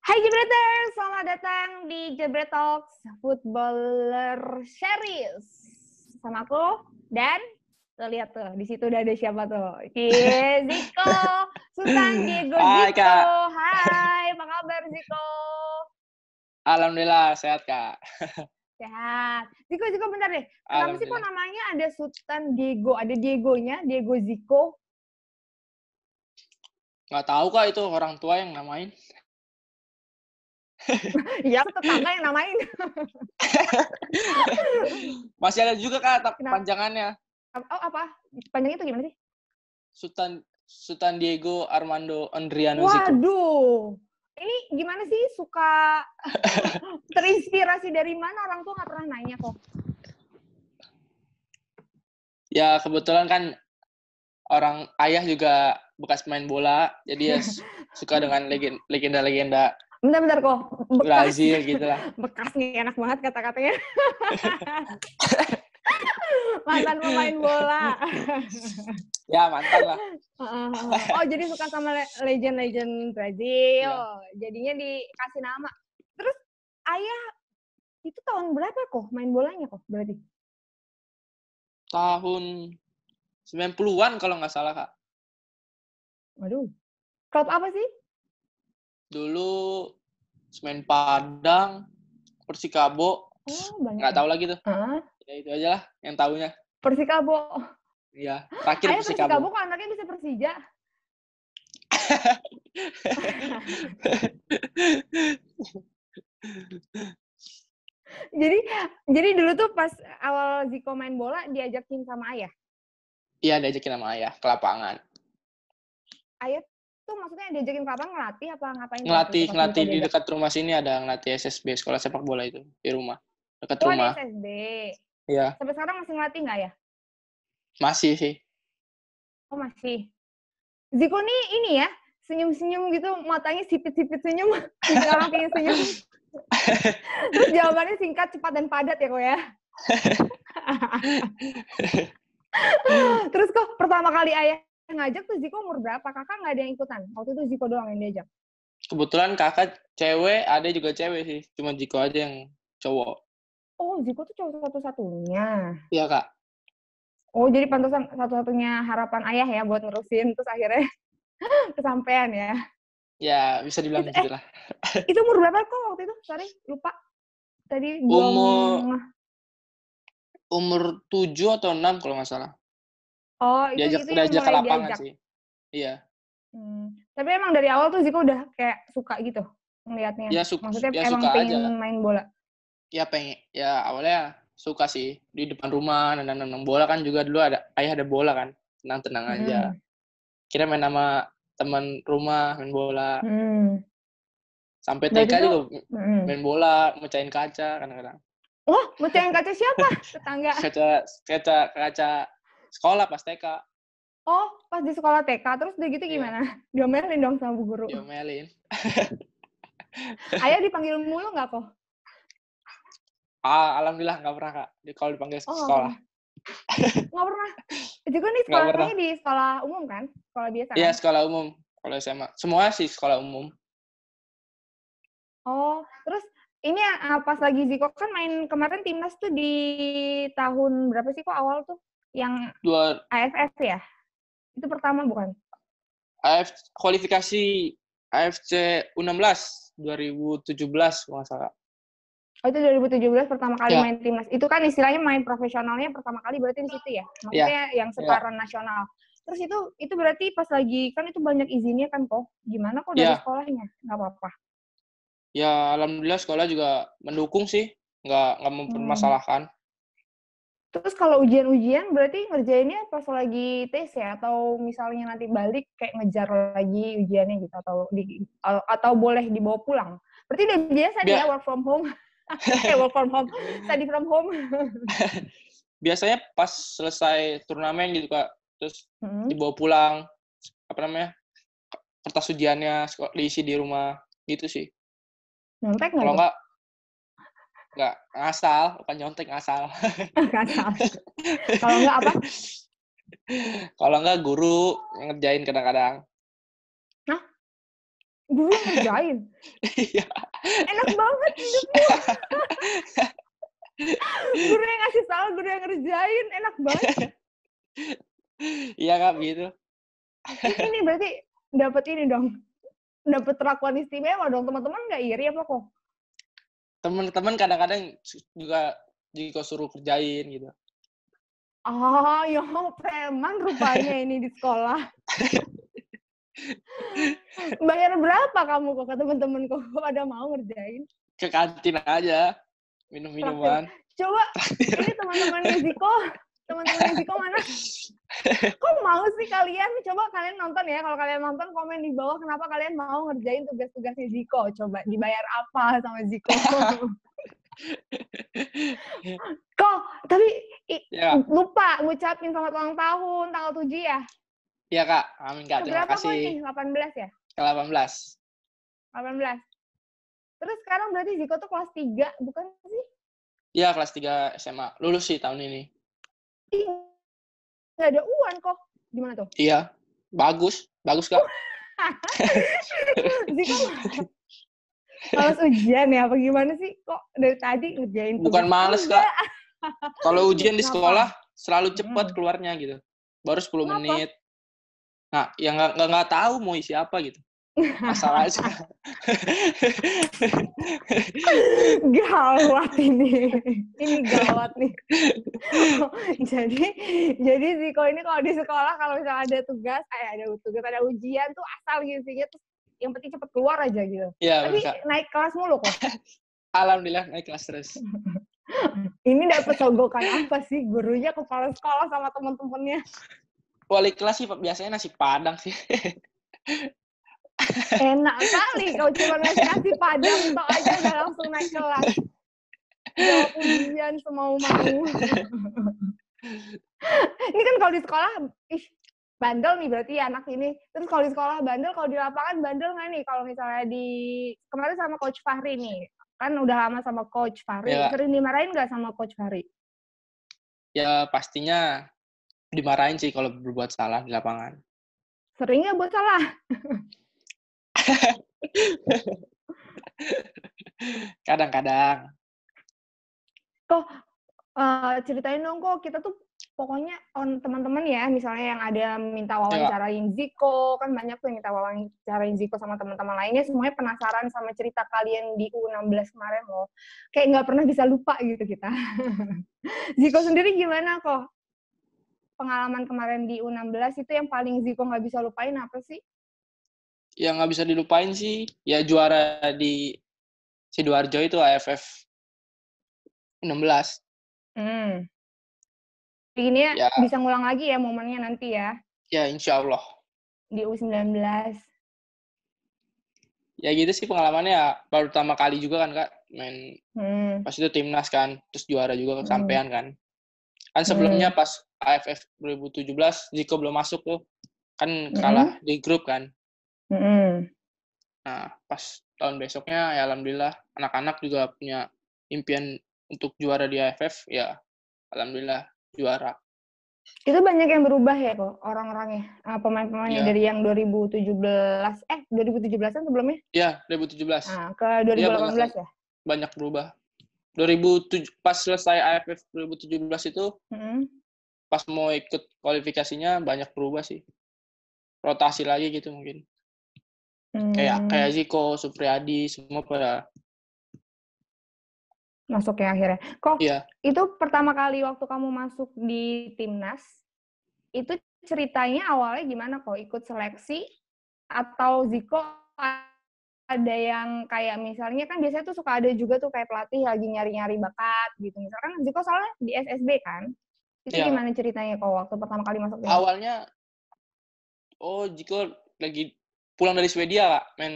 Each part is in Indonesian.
Hai Jebreters, selamat datang di Jebret Talks Footballer Series. Sama aku dan lo lihat tuh, di situ udah ada siapa tuh? Cie, Ziko, Sultan Diego Hai, Ziko. Kak. Hai, apa kabar Ziko? Alhamdulillah sehat kak. Sehat. Ziko, Ziko bentar deh. Kenapa sih kok namanya ada Sultan Diego? Ada Diegonya, Diego Ziko. Nggak tahu kak itu orang tua yang namain. Iya, tetangga yang namain. Masih ada juga kak Kenapa? panjangannya. Oh, apa? Panjangnya itu gimana sih? Sultan Sultan Diego Armando Andriano Zico. Waduh, ini gimana sih suka terinspirasi dari mana orang tua nggak pernah nanya kok. Ya kebetulan kan orang ayah juga bekas main bola, jadi ya su- suka dengan legen- legenda-legenda Bentar-bentar kok, bekas, Brazil gitu lah. bekas nih enak banget kata-katanya. Mantan pemain bola. Ya mantan lah. oh jadi suka sama le- legend-legend Brazil. Jadinya dikasih nama. Terus ayah itu tahun berapa kok main bolanya kok berarti? Tahun 90-an kalau nggak salah kak. Waduh. Klub apa sih? Dulu Semen Padang, Persikabo, Oh, banyak. nggak tahu lagi tuh. Ah, Ya itu aja lah yang tahunya. Persikabo. Iya, terakhir Ayah Persikabo. Persikabo kok anaknya bisa Persija. jadi jadi dulu tuh pas awal Ziko main bola diajakin sama ayah. Iya, diajakin sama ayah ke lapangan. Ayah tuh maksudnya diajakin ke lapangan ngelatih apa ngapain? waktu Ngelatih, ngelatih di dekat rumah sini ada ngelatih SSB, sekolah sepak bola itu, di rumah. Dekat Oh, rumah. SSB. Iya, Sampai sekarang masih ngelatih nggak ya? masih sih. Oh masih. Ziko nih ini ya senyum-senyum gitu matanya sipit-sipit senyum. Orang pengen senyum. Terus jawabannya singkat, cepat dan padat ya kok ya. Terus kok pertama kali ayah ngajak tuh Ziko umur berapa? Kakak nggak ada yang ikutan. Waktu itu Ziko doang yang diajak. Kebetulan kakak cewek, ada juga cewek sih. Cuma Jiko aja yang cowok. Oh, Ziko tuh cowok satu-satunya. Iya, Kak. Oh, jadi pantasan satu-satunya harapan ayah ya buat nerusin. Terus akhirnya kesampaian ya. Ya, bisa dibilang Itu- gitu lah. Itu umur berapa kok waktu itu? Sorry, lupa. Tadi belum... Umur- Umur 7 atau 6 kalau nggak salah. Oh, itu, Diajak, itu diajak ke lapangan diajak. sih. Iya. Hmm. Tapi emang dari awal tuh Ziko udah kayak suka gitu ngelihatnya. Ya, su- Maksudnya ya emang suka pengen aja. main bola. Ya pengen, ya awalnya suka sih. Di depan rumah, nendang-nendang bola kan juga dulu ada, ayah ada bola kan. Tenang-tenang aja. Hmm. Kira main sama teman rumah, main bola. Hmm. Sampai TK tuh- juga Hmm. main bola, mecahin kaca kadang-kadang. Wah, mecahin kaca siapa? Tetangga. Kaca, kaca, kaca sekolah pas TK. Oh, pas di sekolah TK, terus udah gitu Iya. gimana? Diomelin dong sama bu guru. Diomelin. Ayah dipanggil mulu nggak kok? Ah, alhamdulillah nggak pernah kak. Di, kalau dipanggil Oh, sekolah. Nggak pernah. Juga nih sekolahnya di sekolah umum kan? Sekolah biasa Iya kan? sekolah umum. Kalau SMA, semua sih sekolah umum. Oh, terus ini ah, pas lagi Ziko kan main kemarin timnas tuh di tahun berapa sih kok awal tuh? Yang Dua AFF ya? Itu pertama bukan? AF kualifikasi AFC U16 2017 kalau nggak salah. Oh itu 2017 pertama kali Ya. main timnas. Itu kan istilahnya main profesionalnya pertama kali berarti di situ ya? Maksudnya yang sekarang nasional. Terus itu itu berarti pas lagi kan itu banyak izinnya kan kok? Gimana kok dari Ya. sekolahnya? Nggak apa-apa. Ya alhamdulillah sekolah juga mendukung sih, nggak nggak Hmm. Terus kalau ujian-ujian berarti ngerjainnya pas lagi tes ya atau misalnya nanti balik kayak ngejar lagi ujiannya gitu atau di atau, boleh dibawa pulang. Berarti udah biasa Bia- ya work from home. eh work from home, study from home. Biasanya pas selesai turnamen gitu kak, terus Hmm. dibawa pulang, apa namanya, kertas ujiannya diisi di rumah, gitu sih. Nyontek nggak Kalau nggak, nggak ngasal, bukan nyontek ngasal. Nggak salah. Kalau nggak apa? Kalau nggak guru yang ngerjain kadang-kadang. Guru yang ngerjain. Iya. Enak banget hidupmu. guru yang ngasih tahu, guru yang ngerjain, enak banget. Iya kak gitu. ini berarti dapat ini dong. Dapat perlakuan istimewa dong. Teman-teman nggak iri apa kok? Teman-teman kadang-kadang juga juga suruh kerjain gitu. Ah, ya preman rupanya ini di sekolah. Bayar berapa kamu kok ke teman-teman kok pada mau ngerjain? Ke kantin aja minum minuman. Coba ini teman-temannya Ziko, teman-temannya Ziko mana? Kok mau sih kalian? Coba kalian nonton ya. Kalau kalian nonton komen di bawah kenapa kalian mau ngerjain tugas-tugasnya Ziko. Coba dibayar apa sama Ziko? Kok, tapi Ya, lupa ngucapin selamat ulang tahun tanggal 7 ya? iya kak. Amin kak. Terima Berapa kasih. ini? 18 ya? Ke 18. 18. Terus sekarang berarti Ziko tuh kelas 3, bukan sih? Iya kelas 3 SMA. Lulus sih tahun ini. Nggak ada uan kok. Gimana tuh? Iya. Bagus. Bagus kak. Ziko males ujian ya? Apa gimana sih? Kok dari tadi ngerjain Bukan males kak. Kalau ujian di sekolah selalu cepat Hmm. keluarnya gitu. Baru 10 Kenapa? menit. Nah, yang nggak nggak tahu mau isi apa gitu. Asal aja. gawat ini. Ini gawat nih. jadi jadi Ziko ini kalau di sekolah kalau misalnya ada tugas, eh ada tugas, ada ujian tuh asal gitu. Terus yang penting cepet keluar aja gitu. Iya, Tapi Kak. naik kelas mulu kok. Alhamdulillah naik kelas terus. Ini dapat sogokan apa sih? Gurunya kepala sekolah sama temen-temennya. Wali kelas sih biasanya nasi padang sih. Enak kali kalau cuma ngasih nasi padang tok aja udah langsung naik kelas. Jawab ujian semau-mau. ini kan kalau di sekolah, ih, bandel nih berarti ya anak ini. Terus kalau di sekolah bandel, kalau di lapangan bandel nggak nih? Kalau misalnya di kemarin sama Coach Fahri nih, kan udah lama sama Coach Fahri. Ya. Sering dimarahin nggak sama Coach Fahri? Ya pastinya dimarahin sih kalau berbuat salah di lapangan. Sering nggak buat salah? Kadang-kadang. Eh, ceritain dong kok kita tuh pokoknya on teman-teman ya misalnya yang ada minta wawancarain Ziko kan banyak tuh yang minta wawancarain Ziko sama teman-teman lainnya semuanya penasaran sama cerita kalian di U16 kemarin loh. Kayak nggak pernah bisa lupa gitu kita. Ziko sendiri gimana kok? Pengalaman kemarin di U16 itu yang paling Ziko nggak bisa lupain apa sih Yang nggak bisa dilupain sih, ya juara di Sidoarjo itu AFF 16. hmm. ini ya, Ya. bisa ngulang lagi ya momennya nanti ya Ya insya Allah. di U19 Ya gitu sih pengalamannya ya. Baru pertama kali juga kan kak main hmm. pas itu timnas kan, terus juara juga Hmm. kesampean kan. Kan sebelumnya pas AFF 2017 Ziko belum masuk tuh, kan kalah di grup kan. Mm-mm. Nah pas tahun besoknya ya alhamdulillah anak-anak juga punya impian untuk juara di AFF ya alhamdulillah juara. Itu banyak yang berubah ya kok orang-orangnya, uh, pemain-pemainnya Iya. dari yang 2017 eh 2017-an sebelumnya Ya 2017 nah, ke Iya, 2018 ya. banyak berubah. 2007 pas selesai AFF 2017 itu Mm-mm. pas mau ikut kualifikasinya banyak berubah sih. Rotasi lagi gitu mungkin. Kayak Hmm, kayak Ziko, Supriyadi semua pada masuk ya akhirnya. Kok iya. itu pertama kali waktu kamu masuk di timnas itu ceritanya awalnya gimana kok ikut seleksi atau Ziko ada yang kayak misalnya kan biasanya tuh suka ada juga tuh kayak pelatih lagi nyari-nyari bakat gitu misalkan Ziko soalnya di SSB kan itu Iya. gimana ceritanya kok waktu pertama kali masuk? Awalnya oh Ziko lagi pulang dari Swedia Kak, main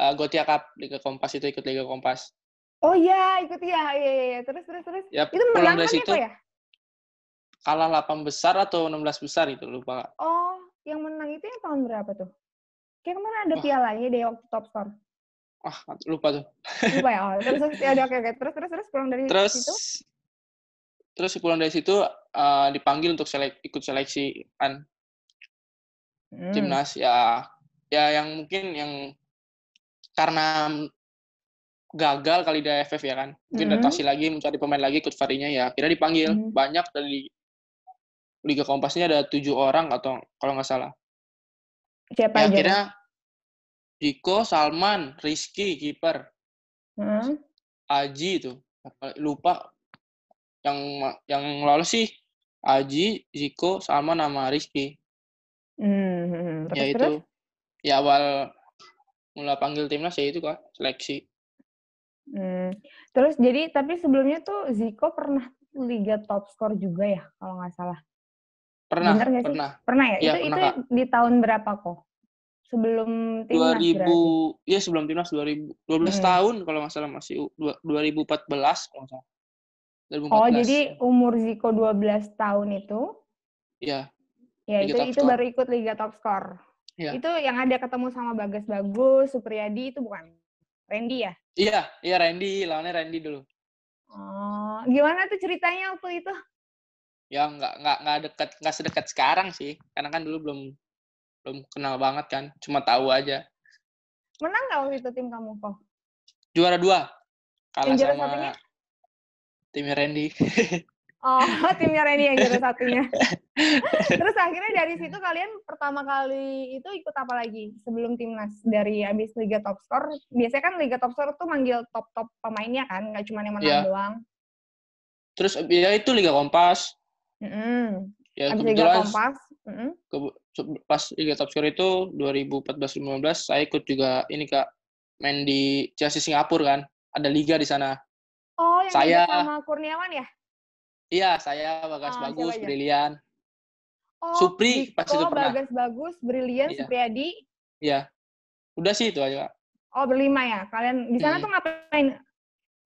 uh, Gotia Cup Liga Kompas itu ikut Liga Kompas. Oh iya, ikut ya. Iya, iya. Terus, terus, terus. Ya Itu pulang menang dari kan ya, situ ya? kalah 8 besar atau 16 besar itu lupa Kak. Oh, yang menang itu yang tahun berapa tuh? Kayak ke mana ada Wah. pialanya deh waktu top score. Wah, lupa tuh. Lupa ya? Oh, terus, terus, ya oke, oke. Terus, terus, terus pulang dari Terus situ? terus pulang dari situ uh, dipanggil untuk selek, ikut seleksi kan Hmm. timnas ya ya yang mungkin yang karena gagal kali di AFF ya kan. Mungkin Mhm. adaptasi lagi mencari pemain lagi ikut varinya ya. Kira dipanggil Mhm. banyak dari Liga Kompas ini ada tujuh orang atau kalau nggak salah. Siapa Ya aja? akhirnya Diko, Salman, Rizky kiper, Heeh. Aji itu lupa yang yang lolos sih Aji, Ziko, Salman sama Rizky. Hmm, hmm, ya terus itu terus? ya awal mulai panggil timnas ya itu kak seleksi. Hmm, terus jadi tapi sebelumnya tuh Ziko pernah Liga top skor juga ya kalau nggak salah. Pernah, Bener nggak sih? pernah. Pernah ya? Iya, itu pernah, itu Kak. di tahun berapa kok? Sebelum timnas 2000 berarti. ya sebelum timnas 2000 12 Mm-mm. tahun kalau nggak salah masih u- dua- 2014 kalau nggak salah. 2014. Oh, jadi umur Ziko 12 tahun itu ya ya Liga itu itu skor. baru ikut Liga top skor. Iya. Itu yang ada ketemu sama Bagas Bagus, Supriyadi itu bukan? Randy ya? iya iya Randy lawannya Randy dulu. Oh, gimana tuh ceritanya waktu itu? Ya nggak nggak nggak dekat nggak sedekat sekarang sih karena kan dulu belum belum kenal banget kan cuma tahu aja Menang nggak waktu itu tim kamu kok? juara dua kalah Yang juara sama satunya? timnya Randy. Oh, timnya Randy yang juara satunya. Terus akhirnya dari situ kalian pertama kali itu ikut apa lagi sebelum timnas dari abis Liga Top Skor? Biasanya kan Liga Top Skor tuh manggil top-top pemainnya kan, nggak cuma yang menang Iya. doang. Terus ya itu Liga Kompas. Mm-mm. Ya Abis Liga Kompas. ke- se- pas Liga Top Score itu 2014-2015 saya ikut juga ini Kak main di Chelsea Singapura kan. Ada liga di sana. Oh, yang Saya... sama Kurniawan ya? Iya, saya Bagas Ah, Bagus? Brilian. Oh, Supri Diko, itu pernah. Bagas Bagus, Brilian, Iya. Supriyadi. Iya. Udah sih itu aja, Kak. Oh, berlima ya. Kalian di sana Hmm. tuh ngapain?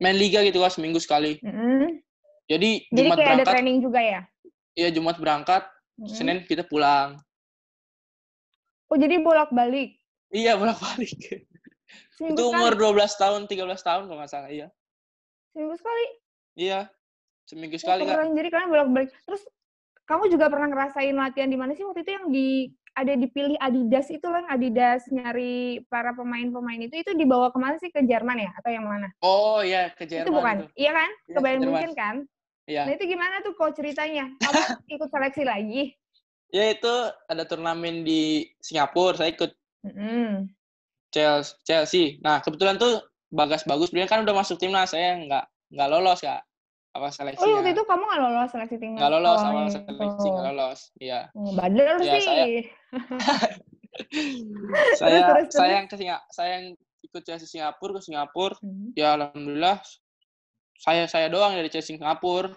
Main liga gitu Kak seminggu sekali. Mm-mm. Jadi, Jadi Jumat kayak ada training juga ya? iya Jumat berangkat, Mm-mm. Senin kita pulang. Oh, jadi bolak-balik. Iya, bolak-balik. Itu sekali? umur 12 tahun, 13 tahun kalau nggak salah. Iya. Seminggu sekali? Iya. Seminggu sekali, Kak. keren. Jadi kalian bolak-balik. Terus kamu juga pernah ngerasain latihan di mana sih waktu itu yang di ada dipilih Adidas itu lah Adidas nyari para pemain-pemain itu itu dibawa ke mana sih ke Jerman ya atau yang mana? Oh, iya ke Jerman itu bukan? itu. Iya kan? Iya, Ke Bayern. Munchen kan? Iya. Nah itu gimana tuh kok ceritanya? Kamu ikut seleksi lagi? Ya itu ada turnamen di Singapura, saya ikut. Chelsea. Chelsea. Nah, kebetulan tuh Bagas bagus, dia kan udah masuk timnas, saya nggak nggak lolos kak, apa Oh seleksinya. waktu itu kamu nggak lolos seleksi timnas? nggak lolos awalnya awal itu. seleksi nggak lolos. Iya. Oh, badal Ya, sih. saya- saya terus, saya yang ke Singa, saya yang ikut Chelsea Singapura ke Singapura. Hmm. Ya alhamdulillah saya saya doang dari Chelsea Singapura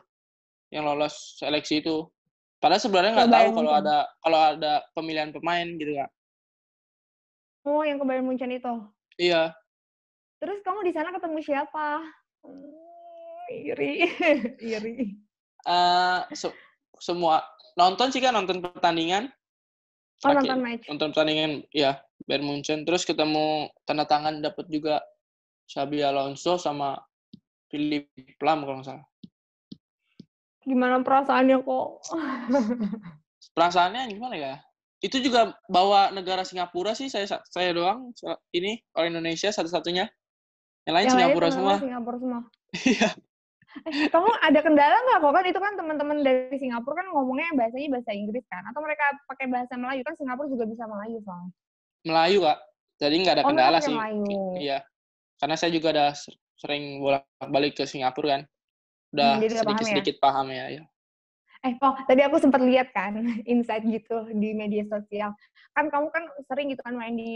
yang lolos seleksi itu. Padahal sebenarnya nggak tahu kalau ada kalau ada pemilihan pemain gitu kak. Oh yang ke Bayern Munchen itu. Iya. Terus kamu di sana ketemu siapa? Iri, iri. eh se- semua nonton sih kan nonton pertandingan Oh Oke, nonton match. nonton pertandingan ya Bayern Munchen terus ketemu tanda tangan dapat juga Xabi Alonso sama Philip Lam kalau nggak salah Gimana perasaannya kok? perasaannya gimana ya itu juga bawa negara Singapura sih saya saya doang ini orang Indonesia satu-satunya yang lain Yang lain Singapura teman-teman semua Singapura semua. Iya. Eh, kamu ada kendala nggak kok kan itu kan teman-teman dari Singapura kan ngomongnya bahasanya bahasa Inggris kan atau mereka pakai bahasa Melayu kan Singapura juga bisa Melayu soalnya. Melayu kak jadi nggak ada Oh, kendala pakai sih Melayu. iya karena saya juga ada ser- sering bolak-balik ke Singapura kan udah Hmm, jadi udah paham ya? sedikit-sedikit paham ya, ya. Eh, oh, tadi aku sempat lihat kan insight gitu di media sosial. Kan kamu kan sering gitu kan main di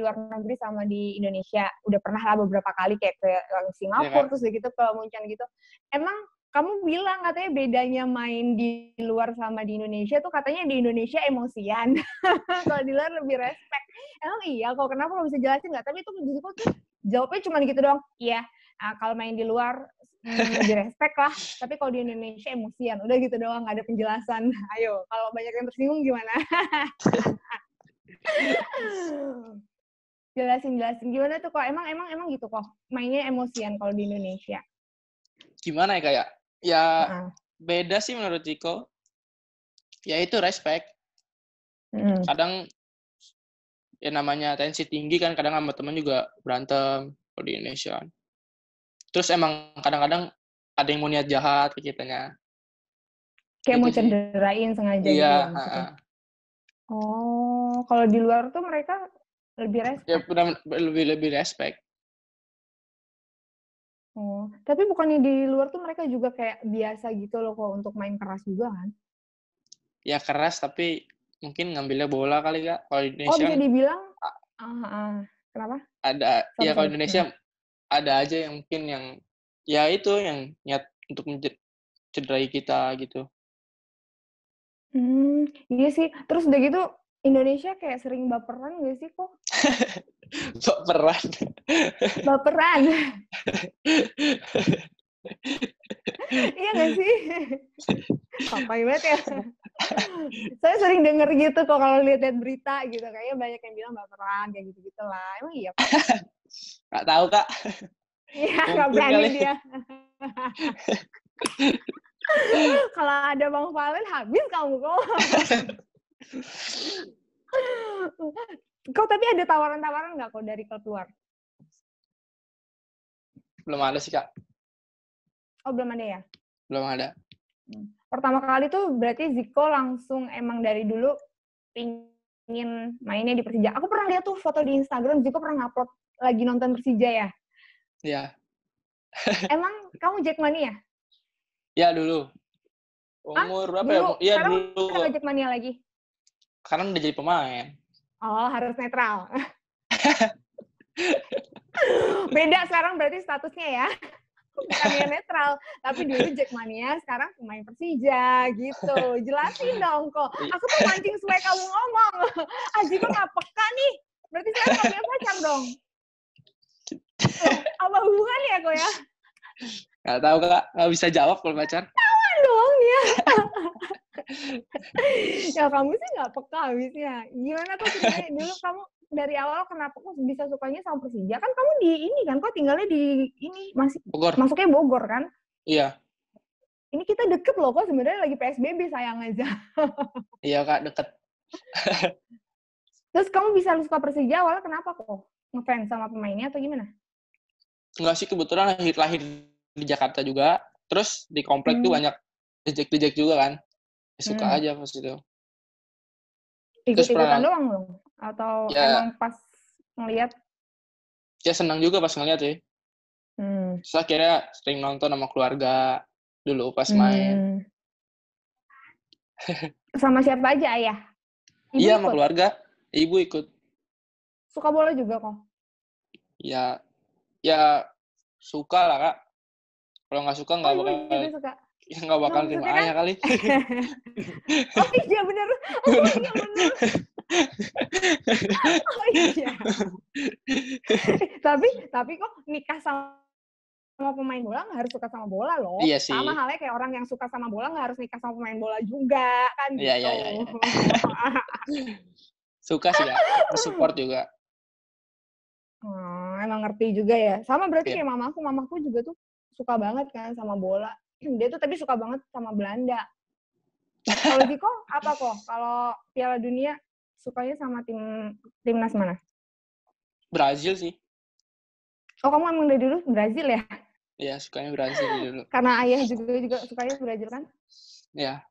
luar negeri sama di Indonesia. Udah pernah lah beberapa kali kayak ke Singapura kan? terus gitu ke Munchen gitu. Emang kamu bilang katanya bedanya main di luar sama di Indonesia tuh katanya di Indonesia emosian. kalau di luar lebih respect. Emang iya kok kenapa lo bisa jelasin nggak? Tapi itu menurut aku tuh jawabnya cuma gitu doang. Iya, ah, kalau main di luar hmm, lebih respect lah. Tapi kalau di Indonesia emosian. Udah gitu doang, nggak ada penjelasan. Ayo, kalau banyak yang tersinggung gimana? jelasin jelasin gimana tuh kok emang emang emang gitu kok mainnya emosian kalau di Indonesia gimana ya kayak ya Heeh. beda sih menurut Ciko ya itu respect Mm. kadang ya namanya tensi tinggi kan kadang sama teman juga berantem kalau di Indonesia kan. Terus emang kadang-kadang ada yang mau niat jahat ke kitanya. Kayak mau Gitu sih. cederain sengaja gitu Iya, ya maksudnya. heeh. Oh, kalau di luar tuh mereka lebih respect. ya benar lebih lebih respect. Oh, tapi bukannya di luar tuh mereka juga kayak biasa gitu loh kok untuk main keras juga kan? Ya keras tapi mungkin ngambilnya bola kali kak. Kalau Oh, Indonesia bisa kan dibilang ah, ah. Kenapa? ada Sorry, ya kalau Indonesia ada aja yang mungkin yang ya itu yang niat untuk menje- cederai kita gitu. Hmm, iya sih. Terus udah gitu Indonesia kayak sering baperan gak sih kok? Kok peran? Baperan. iya gak sih? Apa banget ya? Saya sering denger gitu kok kalau lihat-lihat berita gitu. Kayaknya banyak yang bilang baperan kayak gitu-gitu lah. Emang iya? Pak? Nggak tahu kak. Iya, nggak Mungkin berani kali. dia. kalau ada Bang Valen habis kamu kok. kau tapi ada tawaran-tawaran nggak kok dari klub luar? Belum ada sih kak. Oh belum ada ya? Belum ada. pertama kali tuh berarti Ziko langsung emang dari dulu pingin mainnya di Persija. Aku pernah lihat tuh foto di Instagram Ziko pernah ngupload lagi nonton Persija ya. Ya. Emang kamu Jackmania? Ya dulu. Umur berapa ya? Dulu. Iya Sekarang dulu. udah nggak Jackmania lagi. Sekarang udah jadi pemain. Oh harus netral. Beda sekarang berarti statusnya ya. Bukannya netral, tapi dulu Jackmania, sekarang pemain Persija gitu. Jelasin dong kok. Aku tuh mancing supaya kamu ngomong. Aji kok nggak peka nih. Berarti sekarang kamu punya pacar dong. Apa hubungan ya kok ya? Nggak tahu kak. Nggak bisa jawab kalau pacar. Kan dong ya. ya kamu sih nggak peka habisnya. Gimana sebenarnya dulu kamu dari awal kenapa kok bisa sukanya sama Persija? Kan kamu di ini kan, kok tinggalnya di ini masih Bogor. masuknya Bogor kan? Iya. Ini kita deket loh kok sebenarnya lagi PSBB sayang aja. Iya kak deket. Terus kamu bisa suka Persija awalnya kenapa kok? Ngefans sama pemainnya atau gimana? Enggak sih kebetulan lahir lahir di Jakarta juga. Terus di komplek tuh Hmm. banyak dejek-dejek juga kan. Suka Hmm. aja pas itu. Ikut-ikutan doang dong? Atau Ya. emang pas ngeliat? Ya senang juga pas ngeliat sih. Hmm. Terus akhirnya sering nonton sama keluarga dulu pas main. Hmm. sama siapa aja ayah? Ibu Iya sama keluarga. Ibu ikut. Suka bola juga kok? Ya, ya suka lah kak. Kalau nggak suka nggak Oh, ibu bakal juga suka. nggak bakal terima kan- ayah kali. oh iya bener. Oh iya bener. Oh iya. tapi tapi kok nikah sama sama pemain bola nggak harus suka sama bola loh. Iya sih. Sama halnya kayak orang yang suka sama bola nggak harus nikah sama pemain bola juga kan gitu. Iya, iya, iya, iya. Suka sih kak. Support juga. Hmm, emang ngerti juga ya. Sama berarti Iya. kayak mamaku, mamaku juga tuh suka banget kan sama bola. Dia tuh tapi suka banget sama Belanda. Kalau Jiko apa kok? Kalau Piala Dunia sukanya sama tim timnas mana? Brazil sih. Oh kamu emang dari dulu Brazil ya? Iya sukanya Brazil dulu. Karena ayah juga juga sukanya Brazil kan? Ya.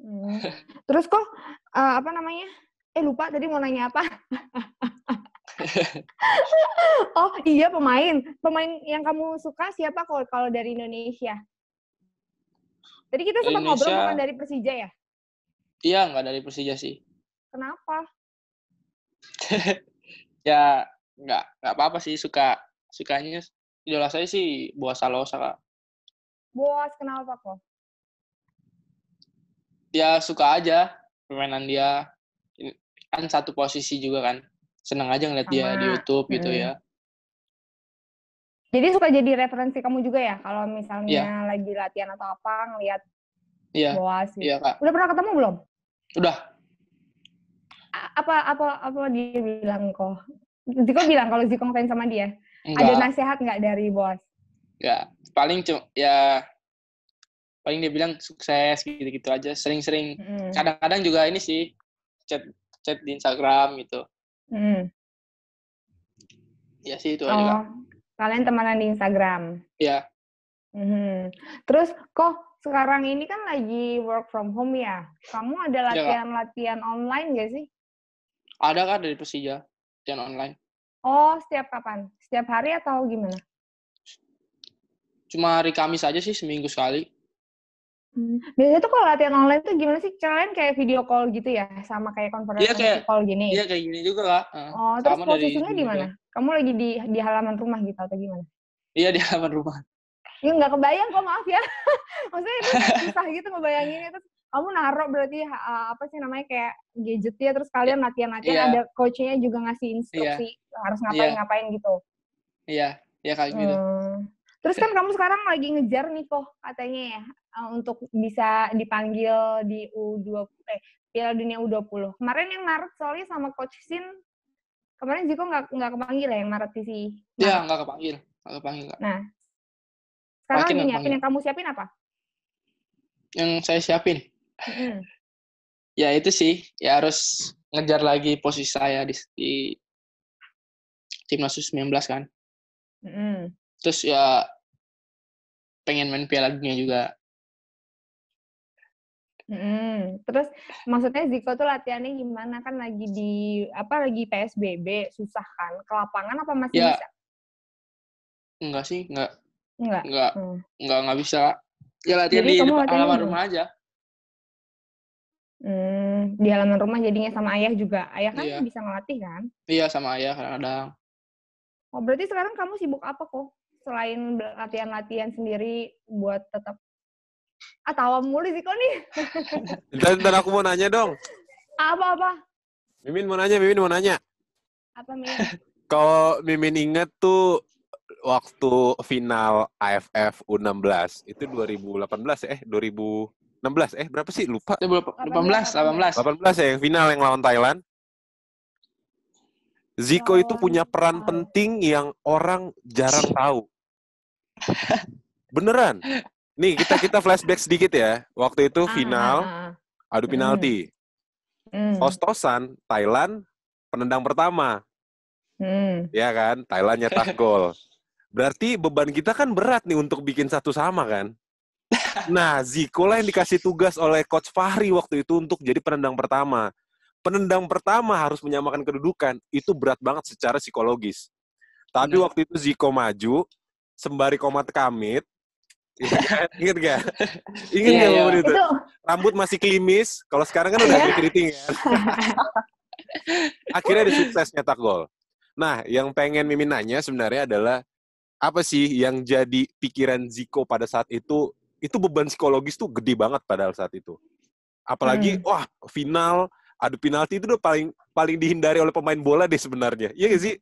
Hmm. Terus kok eh, apa namanya? Eh lupa tadi mau nanya apa? oh iya pemain. Pemain yang kamu suka siapa kalau kalau dari Indonesia? Tadi kita sempat ngobrol Indonesia- bukan dari Persija ya? Iya nggak dari Persija sih. Kenapa? Ya nggak nggak apa-apa sih suka sukanya idola saya sih Boas Salosa kak. Bos kenapa kok? Ya suka aja permainan dia. Kan satu posisi juga kan. Seneng aja ngeliat dia di Sama. YouTube gitu Mm. ya. Jadi suka jadi referensi kamu juga ya kalau misalnya Iya. lagi latihan atau apa ngelihat Iya, Boas gitu. iya kak. Udah pernah ketemu belum? Udah. Apa apa apa dia bilang kok? Ziko bilang kalau Ziko ngefans sama dia. Ada Enggak, nasihat nggak dari Boas? enggak. Paling cuma ya paling dia bilang sukses gitu-gitu aja. Sering-sering Mm. kadang-kadang juga ini sih chat chat di Instagram gitu. Hmm. Ya sih itu aja kak. Oh, kalian temenan di Instagram. Ya, Mhm. Terus kok sekarang ini kan lagi work from home ya? Kamu ada Iya, latihan-latihan online gak sih? ada kak dari Persija latihan online. Oh, setiap kapan? Setiap hari atau gimana? Cuma hari Kamis aja sih seminggu sekali. Hmm. Biasanya tuh kalau latihan online tuh gimana sih? Kalian kayak video call gitu ya? Sama kayak konferensi Iya, kayak- call gini? Iya kayak gini juga kak. Eh, Oh, terus posisinya di mana? Kamu lagi di di halaman rumah gitu atau gimana? Iya di halaman rumah. Ya nggak kebayang kok, maaf ya. Maksudnya itu susah gitu ngebayanginnya. Terus kamu naruh berarti ha- apa sih namanya kayak gadgetnya, terus kalian latihan-latihan, Iya. ada coachnya juga ngasih instruksi harus ngapain-ngapain gitu. Iya, iya kayak gitu. Hmm. Terus kan kamu sekarang lagi ngejar nih kok katanya ya eh, untuk bisa dipanggil di U20 eh Piala Dunia U20. Kemarin yang Maret soalnya sama coach Sin kemarin Ziko nggak nggak kepanggil ya yang Maret di si. Iya nggak kepanggil, nggak kepanggil kak. Nah, sekarang Makin lagi nggak nyiapin yang kamu siapin apa? Yang saya siapin, Mm-mm. ya itu sih, ya harus ngejar lagi posisi saya di, di timnas U19 kan. Mm-mm. Terus ya pengen main Piala Dunia juga. Mm-mm. Terus maksudnya Ziko tuh latihannya gimana kan lagi di apa lagi PSBB susah kan ke lapangan apa masih Ya. bisa? Enggak sih, enggak, Enggak. enggak, Hmm. enggak, enggak bisa. Ya latihan Jadi di depan halaman rumah aja. Hmm, di halaman rumah jadinya sama ayah juga. Ayah kan Iya. bisa ngelatih kan? Iya sama ayah kadang-kadang. Oh, berarti sekarang kamu sibuk apa kok? Selain latihan-latihan sendiri buat tetap ah tawa mulu sih kok nih. Bentar, bentar aku mau nanya dong. Apa-apa? Mimin mau nanya, Mimin mau nanya. Apa Min? Kalau Mimin inget tuh waktu final AFF U16 itu 2018 ya? eh 2016 eh berapa sih lupa Itu berapa? 18, 18. 18 ya yang final yang lawan Thailand Ziko itu Oh, punya peran penting yang orang jarang tahu beneran nih kita kita flashback sedikit ya. Waktu itu Ah, final ah, ah. adu penalti. Hmm, Tos-tosan Thailand penendang pertama. Hmm. ya kan? Thailand nyetak gol. Berarti beban kita kan berat nih untuk bikin satu sama kan? Nah Ziko lah yang dikasih tugas oleh coach Fahri waktu itu untuk jadi penendang pertama. Penendang pertama harus menyamakan kedudukan. Itu berat banget secara psikologis. Tapi Benar. waktu itu Ziko maju sembari komat kamit? Ingat gak? Ingat Iya, gak iya. momen itu? Itu Rambut masih klimis, kalau sekarang kan udah Iya. keriting kan? Akhirnya dia sukses nyetak gol. Nah, yang pengen Mimin nanya sebenarnya adalah apa sih yang jadi pikiran Ziko pada saat itu? Itu beban psikologis tuh gede banget pada saat itu. Apalagi, Hmm. wah final, adu penalti itu udah paling paling dihindari oleh pemain bola deh sebenarnya. Iya gak sih?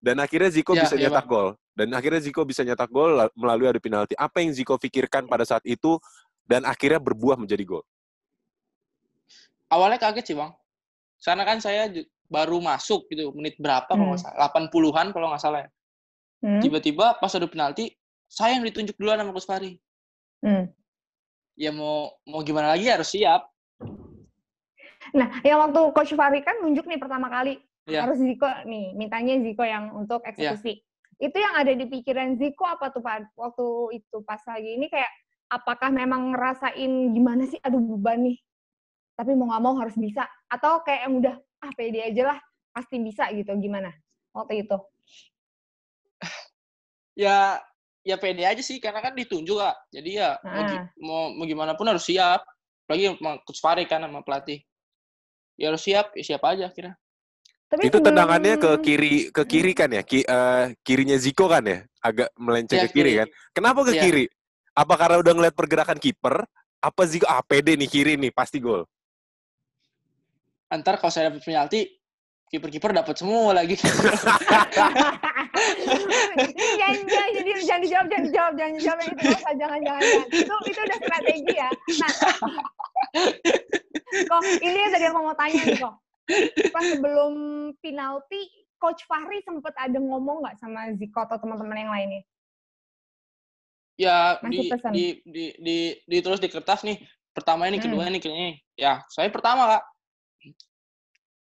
Dan akhirnya Ziko Iya, bisa iya, nyetak gol. Dan akhirnya Ziko bisa nyetak gol la- melalui adu penalti. Apa yang Ziko pikirkan pada saat itu dan akhirnya berbuah menjadi gol? Awalnya kaget sih bang. Karena kan saya baru masuk gitu, menit berapa kalau nggak salah. 80-an kalau nggak salah ya. Hmm, Tiba-tiba pas adu penalti, saya yang ditunjuk duluan sama Coach Fahri. hmm. Ya mau mau gimana lagi harus siap. Nah, yang waktu coach Fahri kan nunjuk nih pertama kali Iya. harus Ziko nih, mintanya Ziko yang untuk eksekusi. Itu yang ada di pikiran Ziko apa tuh Pak waktu itu pas lagi ini kayak apakah memang ngerasain gimana sih aduh beban nih. Tapi mau nggak mau harus bisa atau kayak yang udah ah pede aja lah pasti bisa gitu gimana waktu itu. Ya ya pede aja sih karena kan ditunjuk kak. Jadi ya mau, gi- Ah. mau, mau gimana pun harus siap. Coach Fahri kan sama pelatih. Ya harus siap, ya siap aja kira. Tapi itu sebelum- tendangannya ke kiri ke kiri kan ya? Ki- eh, kirinya Ziko kan ya? Agak melenceng Iya, ke kiri kiri. kan? Kenapa ke Iya. kiri? Apa karena udah ngeliat pergerakan kiper? Apa Ziko ah pede nih kiri nih pasti gol. Antar kalau saya dapat penalti, kiper-kiper dapat semua lagi. jangan, jangan, jadi jangan dijawab, jangan dijawab, jangan dijawab yang itu, jangan, jangan, jangan. Itu, itu udah strategi ya. Nah, kok ini yang tadi aku mau tanya nih kok. Pas sebelum penalti, Coach Fahri sempet ada ngomong nggak sama Ziko atau teman-teman yang lainnya? ya Masih di, pesan. di, di, di, ditulis di kertas nih. Pertama ini, Hmm. kedua ini, kedua ini. Ya, saya pertama kak.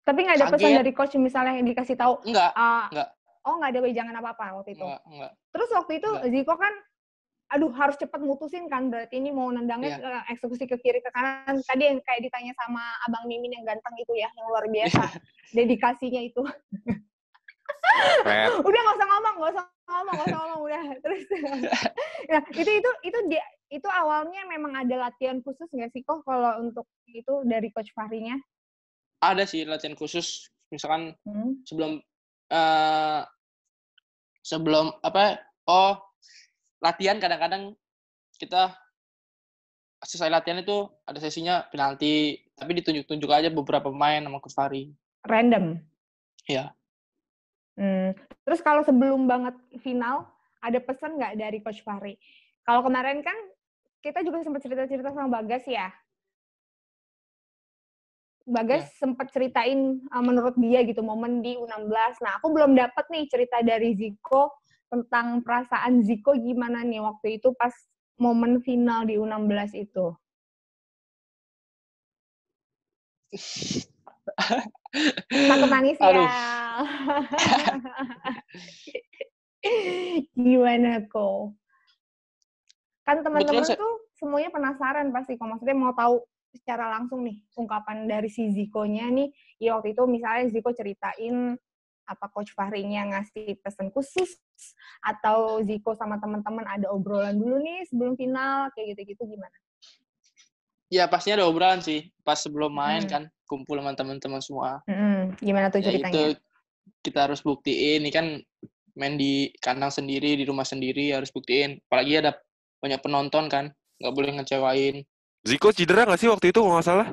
Tapi nggak ada pesan Kaget. dari coach misalnya yang dikasih tahu, Enggak, ah, Nggak. oh nggak ada wejangan apa-apa waktu itu. enggak, enggak. Terus waktu itu Nggak. Ziko kan, aduh harus cepat mutusin kan, berarti ini mau nendangnya Iya. ke eksekusi ke kiri ke kanan. Tadi yang kayak ditanya sama Abang Mimin yang ganteng itu ya, yang luar biasa. Dedikasinya itu. Udah nggak usah ngomong, nggak usah ngomong, nggak usah ngomong, udah. Terus, nah itu itu itu dia itu awalnya memang ada latihan khusus nggak sih kok kalau untuk itu dari coach Fahrinya? Ada sih latihan khusus, misalkan Hmm. sebelum eh sebelum apa? Oh, latihan kadang-kadang kita selesai latihan itu ada sesinya penalti, tapi ditunjuk-tunjuk aja beberapa pemain sama Coach Fahri. Random. Iya. Hmm. Terus kalau sebelum banget final, ada pesan nggak dari Coach Fahri? Kalau kemarin kan kita juga sempat cerita-cerita sama Bagas ya. Bagas sempat ceritain uh, menurut dia gitu momen di U16. Nah, aku belum dapat nih cerita dari Ziko tentang perasaan Ziko gimana nih waktu itu pas momen final di U16 itu. Takut nangis ya. Gimana kok? Kan teman-teman tuh semuanya penasaran pasti kok. Maksudnya mau tahu secara langsung nih ungkapan dari si Ziko-nya nih. Ya waktu itu misalnya Ziko ceritain apa Coach Fahrinya ngasih pesan khusus atau Ziko sama teman-teman ada obrolan dulu nih sebelum final kayak gitu-gitu gimana? Ya pastinya ada obrolan sih pas sebelum main Hmm. kan kumpul sama teman-teman semua. Mm-mm. Gimana tuh Ya itu ceritanya? kita harus buktiin ini kan main di kandang sendiri di rumah sendiri harus buktiin. Apalagi ada banyak penonton kan, nggak boleh ngecewain. Ziko cedera nggak sih waktu itu kalau nggak salah?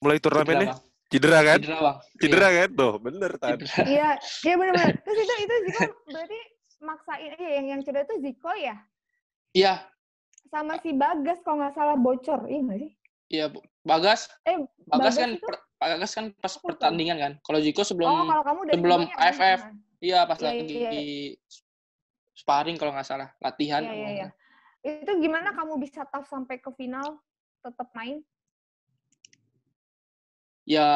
Mulai turnamennya? Cedera kan? Cedera, Bang. Cedera kan? Tuh, bener Iya, Tan. Iya, iya benar-benar. Terus itu itu Ziko berarti maksain eh yang yang cedera tuh Ziko ya? Iya, Sama si Bagas kalau nggak salah bocor, iya nggak sih? iya Bu. Bagas, Eh, Bagas, Bagas kan itu- per- Bagas kan pas pertandingan kan. Kalau Jiko sebelum oh, kalau kamu sebelum sebelumnya kan? AFF. iya pas Iya, lagi iya, iya. sparring kalau nggak salah, latihan. Iya, iya, iya. Itu gimana kamu bisa tough sampai ke final tetap main? Ya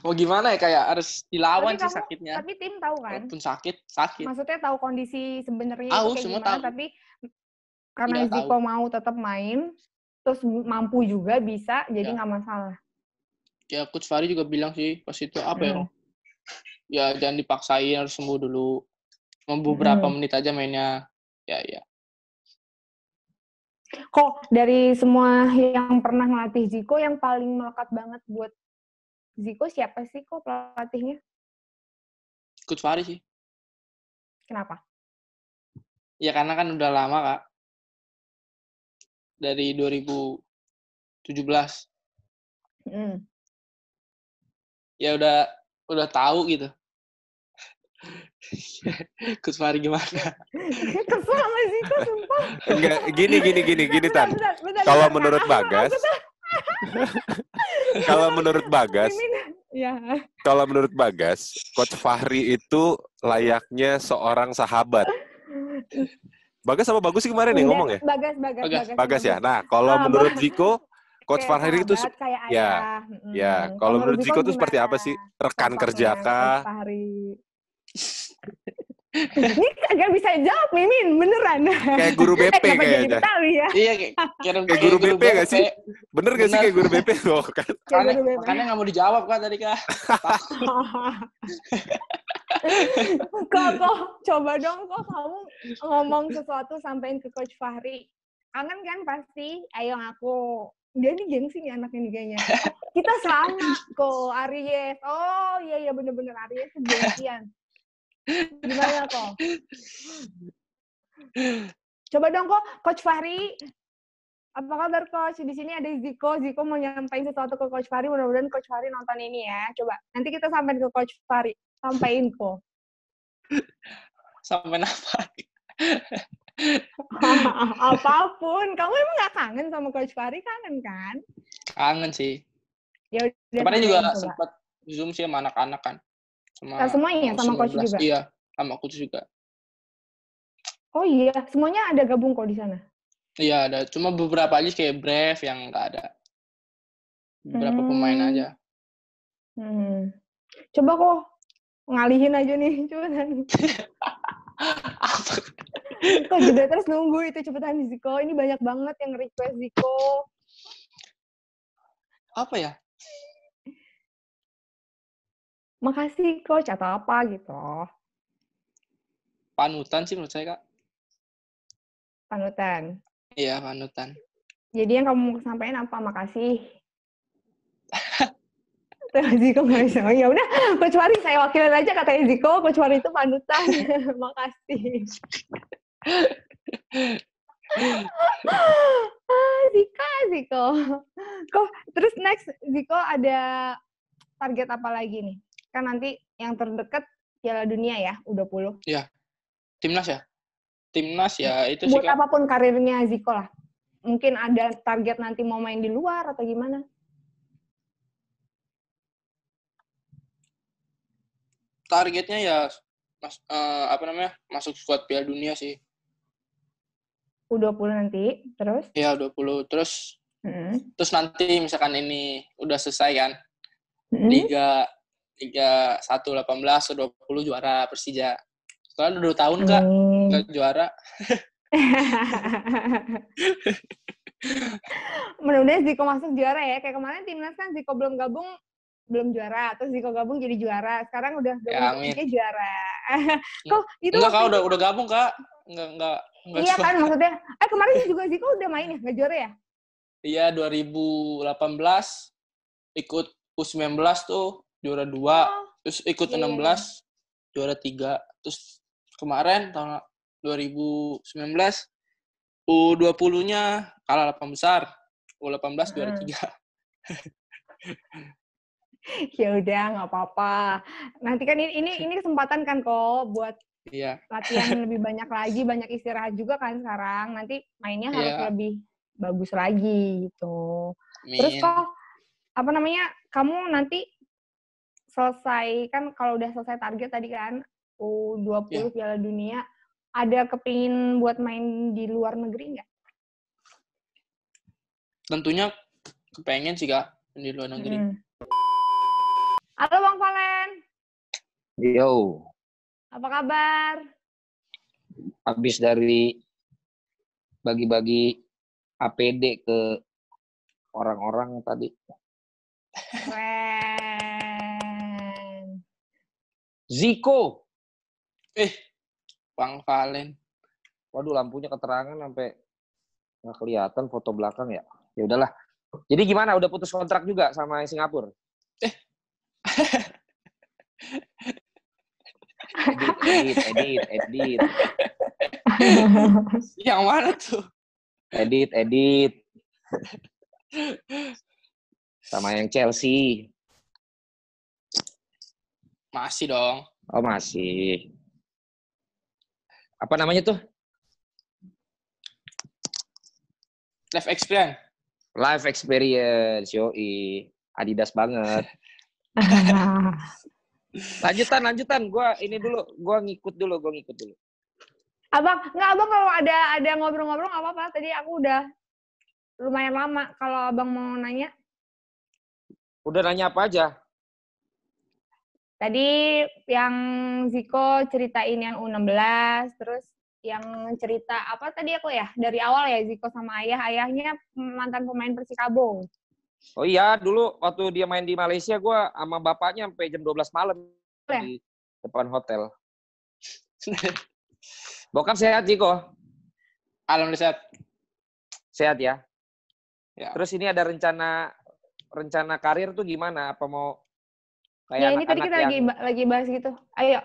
mau gimana ya kayak harus dilawan Tapi sih kamu- sakitnya. Tapi tim tahu kan? Walaupun sakit, sakit. Maksudnya tahu kondisi sebenarnya Tahu, kayak semua gimana, tahu. tapi karena tahu. Ziko mau tetap main, terus mampu juga bisa, jadi Iya. nggak masalah. Ya Coach Fahri juga bilang sih pas itu apa ya? Hmm. Ya jangan dipaksain harus sembuh dulu. Cuma beberapa Hmm. menit aja mainnya. Ya ya. Kok dari semua yang pernah ngelatih Ziko yang paling melekat banget buat Ziko siapa sih kok pelatihnya? Coach Fahri sih. Kenapa? Ya karena kan udah lama kak. Dari 2017. Hmm. Ya udah udah tahu gitu. Coach Fahri gimana? Kesel sama Ziko, sumpah. Enggak, gini, gini, gini, gini, Tan. bentar, bentar, Kalau bentar. menurut Aku- Bagas, kalau menurut Bagas, Ya. kalau menurut Bagas, Coach Fahri itu layaknya seorang sahabat. Bagas sama Bagus sih kemarin nih ngomong ya? Bagas, Bagas, Bagas. Bagas. Bagas ya. Nah, kalau Ah, menurut Ziko, Coach Kayak Fahri itu kayak ya, ayah. Ya, kalau menurut Ziko itu seperti apa sih? Rekan kerja kah? Fahri? Ini kagak bisa jawab, Mimin, beneran. Kayak guru BP eh, kayaknya. Betawi ya? iya kayak kayak, Kayak guru BP nggak sih? Bener gak sih kayak guru BP? Oh, kan? Kayak Makanya, guru BP. makanya nggak mau dijawab kan tadi kak. kok, kok, coba dong kok kamu ngomong sesuatu sampein ke Coach Fahri. Kangen kan pasti? Ayo ngaku. Dia nih gengsi nih anaknya nih kayaknya. Kita sama kok, Aries. Oh iya iya bener-bener Aries gengsian. Gimana kok? Coba dong kok, Coach Fahri. Apa kabar Coach? Di sini ada Ziko. Ziko mau nyampain sesuatu ke Coach Fahri. Mudah-mudahan Coach Fahri nonton ini ya. Coba nanti kita sampein ke Coach Fahri. Sampaiin kok. Sampai apa? Apa pun. Kamu emang gak kangen sama Coach Fahri? Kangen kan? Kangen sih. Ya udah. Kemarin juga sempat zoom sih sama anak-anak kan. Sama Nah, semuanya sama coach 19. juga. Iya, sama coach juga. Oh iya, semuanya ada gabung kok di sana. Iya ada, cuma beberapa aja kayak Brave yang nggak ada. beberapa pemain Hmm. aja. Hmm. Coba kok ngalihin aja nih, cepetan. Apa? Kok juga terus nunggu itu cepetan Ziko. Ini banyak banget yang request Ziko. Apa ya? Makasih coach atau apa gitu. Panutan sih menurut saya, Kak. Panutan. Iya, panutan. Jadi yang kamu mau sampaikan apa? Makasih. Tuh, Ziko nggak bisa. Oh, ya udah, Coach Wari saya wakilin aja katanya Ziko. Coach Wari itu panutan. Makasih. ah, Zika, Ziko. Kok terus next Ziko ada target apa lagi nih? Kan nanti yang terdekat Piala Dunia ya, U20. Timnas ya? Timnas ya, itu sih, Buat Kak. apa pun karirnya Ziko lah. Mungkin ada target nanti mau main di luar atau gimana? Targetnya ya mas, eh, apa namanya? Masuk squad Piala Dunia sih. U20 nanti, terus? Ya, 20. Terus Mm. terus nanti misalkan ini udah selesai kan, Mm. Liga Liga 1 18 ke 20 juara Persija. Soalnya udah 2 tahun Kak nggak juara. Mudah-mudahan Ziko masuk juara ya. Kayak kemarin timnas kan Ziko belum gabung belum juara, terus Ziko gabung jadi juara. Sekarang udah Ya, gabung jadi juara. Kok itu Enggak Kak udah udah gabung Kak. Enggak enggak enggak Iya juara. kan maksudnya. Eh kemarin juga Ziko udah main ya, nggak juara ya? Iya 2018 ikut U19 tuh juara 2, Oh, terus ikut Iya, iya, 16 juara 3. Terus kemarin tahun 2019 U20-nya kalah 8 besar. U18 juara Hmm. 3. ya udah nggak apa-apa. Nanti kan ini ini ini kesempatan kan kok buat Iya. latihan lebih banyak lagi, banyak istirahat juga kan sekarang. Nanti mainnya harus Iya. lebih bagus lagi gitu. Terus Amin. kok apa namanya? Kamu nanti selesai kan kalau udah selesai target tadi kan U20 Iya. Piala Dunia, ada kepingin buat main di luar negeri nggak? Tentunya kepengen sih Kak di luar negeri. Hmm. Halo Bang Valen, Yo, apa kabar? habis dari bagi-bagi APD ke orang-orang tadi. Ziko. Eh, Bang Valen. Waduh, lampunya keterangan sampai nggak kelihatan foto belakang ya. Ya udahlah. Jadi gimana? Udah putus kontrak juga sama yang Singapura? edit, edit, edit, edit, Yang mana tuh? edit, edit. Sama yang Chelsea. Masih dong. Oh masih. Apa namanya tuh? Life experience. Live experience, yoi. Adidas banget. Lanjutan, lanjutan. Gua ini dulu, gua ngikut dulu, gua ngikut dulu. abang, nggak abang kalau ada ada ngobrol-ngobrol nggak apa-apa. Tadi aku udah lumayan lama. Kalau abang mau nanya, Udah nanya apa aja? Tadi yang Ziko ceritain yang U16, terus yang cerita apa tadi aku ya dari awal ya Ziko sama ayah, ayahnya mantan pemain Persikabo. Oh iya, dulu waktu dia main di Malaysia, gua sama bapaknya sampai jam 12 malam Ya? di depan hotel. Bokap sehat, Jiko? Alhamdulillah sehat. Sehat ya? Ya. Terus ini ada rencana rencana karir tuh gimana? Apa mau Ya kayak ini tadi kita yang lagi lagi bahas gitu. Ayo,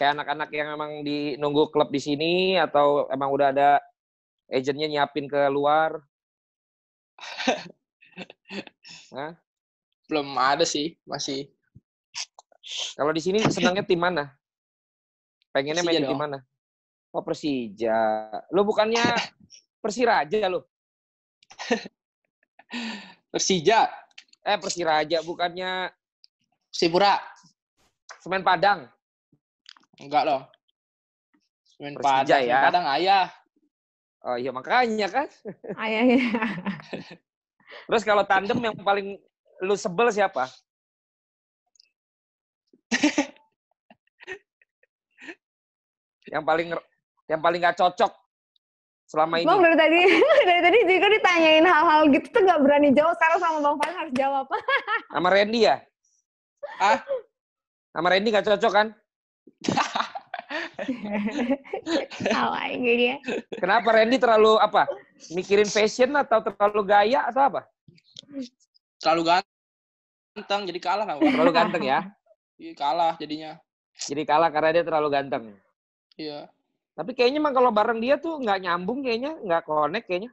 kayak anak-anak yang emang di nunggu klub di sini atau emang udah ada agentnya nyiapin ke luar? Belum ada sih, masih. Kalau di sini senangnya tim mana? Pengennya main Persija di tim mana? Oh Persija. Lo bukannya Persiraja lo? Persija, Eh Persiraja bukannya Sipura. Semen Padang. Enggak loh. Semen Persija Padang, ya. Semen Padang ayah. Oh iya makanya kan. ayahnya. Terus kalau tandem yang paling lu sebel siapa? yang paling yang paling gak cocok selama ini. Bang dari tadi dari tadi juga ditanyain hal-hal gitu tuh nggak berani jawab. Sekarang sama Bang Fan harus jawab. Sama Randy ya? Ah? Sama Randy gak cocok kan? Dia. Kenapa Randy terlalu apa? Mikirin fashion atau terlalu gaya atau apa? Terlalu ganteng, jadi kalah lah. Bang. Terlalu ganteng ya. Iya, kalah jadinya. Jadi kalah karena dia terlalu ganteng. Iya. Tapi kayaknya emang kalau bareng dia tuh nggak nyambung kayaknya, nggak connect kayaknya.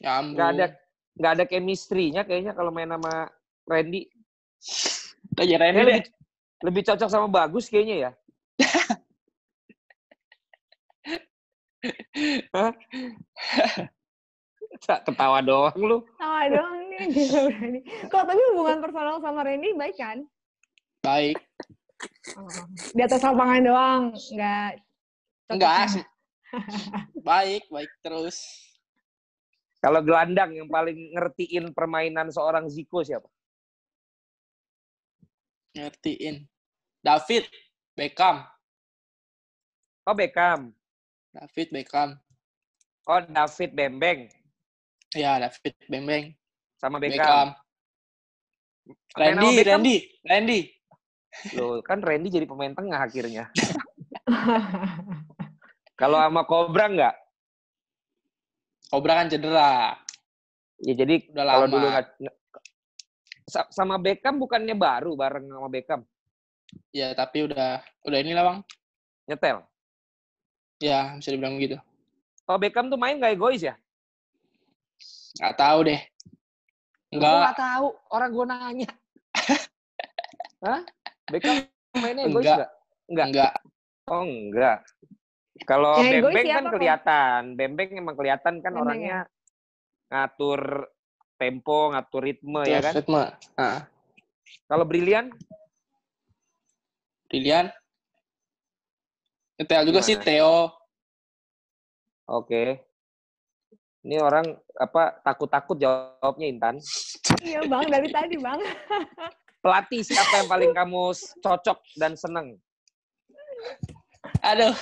Nyambung. Nggak ada nggak ada chemistry-nya kayaknya kalau main sama Randy. Tanya deh. lebih, lebih cocok sama Bagus kayaknya ya. Hah? Ketawa doang lu. Tawa doang nih berani. Kok tapi hubungan personal sama Randy baik kan? Baik. Oh, Di atas lapangan doang, nggak. Enggak. baik, baik terus. Kalau gelandang yang paling ngertiin permainan seorang Zico siapa? Ngertiin. David Beckham. Oh Beckham. David Beckham. Oh David Bembeng Ya, David Bembeng. sama Beckham. Beckham. Randy, Beckham? Randy, Randy. Loh, kan Randy jadi pemain tengah akhirnya. Kalau sama Cobra nggak? Cobra kan cedera. Ya jadi Udah kalau lama. dulu sama Beckham bukannya baru bareng sama Beckham Ya, tapi udah udah inilah, Bang. nyetel. Ya, bisa dibilang gitu. Kalau Beckham tuh main nggak egois ya? Nggak tahu deh. Gue Enggak, nggak tahu. Orang gue nanya. Hah? Beckham mainnya egois Enggak. nggak? Enggak. enggak. Oh enggak. Kalau egois Bembeng kan kelihatan. Bembeng emang kelihatan kan Bembeng orangnya ngatur tempo, ngatur ritme ya kan. Ritme. Heeh. Kalau Brilian Brilian. Nyetel juga sih? Theo. Oke. Ini orang apa takut-takut jawabnya Intan. Iya bang, dari tadi bang. Pelatih siapa yang paling kamu cocok dan seneng? Aduh.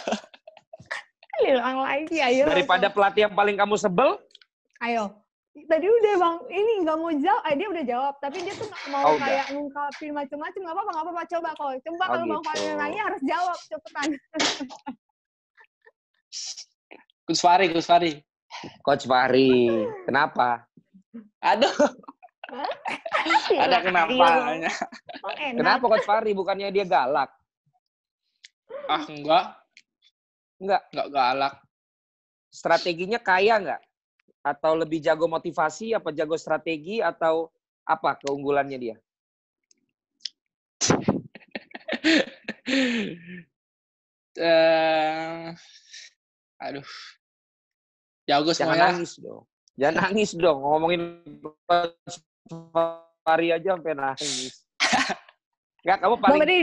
Hilang lagi, ayo. Daripada pelatih yang paling kamu sebel? Ayo. Tadi udah bang, ini nggak mau jawab, eh, dia udah jawab, tapi dia tuh nggak mau Oh, udah. kayak ngungkapin macam-macam, nggak apa-apa, nggak apa-apa, coba kalau coba Oh, kalau bang gitu. Fadil nanya harus jawab cepetan. Gus Fari, Gus Fari. Coach Fahri. Kenapa? Aduh, ada kenapa? Oh, enak. Kenapa Coach Fahri? Bukannya dia galak? Ah, enggak. Enggak. Enggak galak. Strateginya kaya nggak? Atau lebih jago motivasi? Apa jago strategi? Atau apa keunggulannya dia? Eh, aduh. Jago Jangan semuanya. nangis dong. Jangan nangis dong. Ngomongin Fahri aja sampai nangis. Enggak, kamu paling... tadi,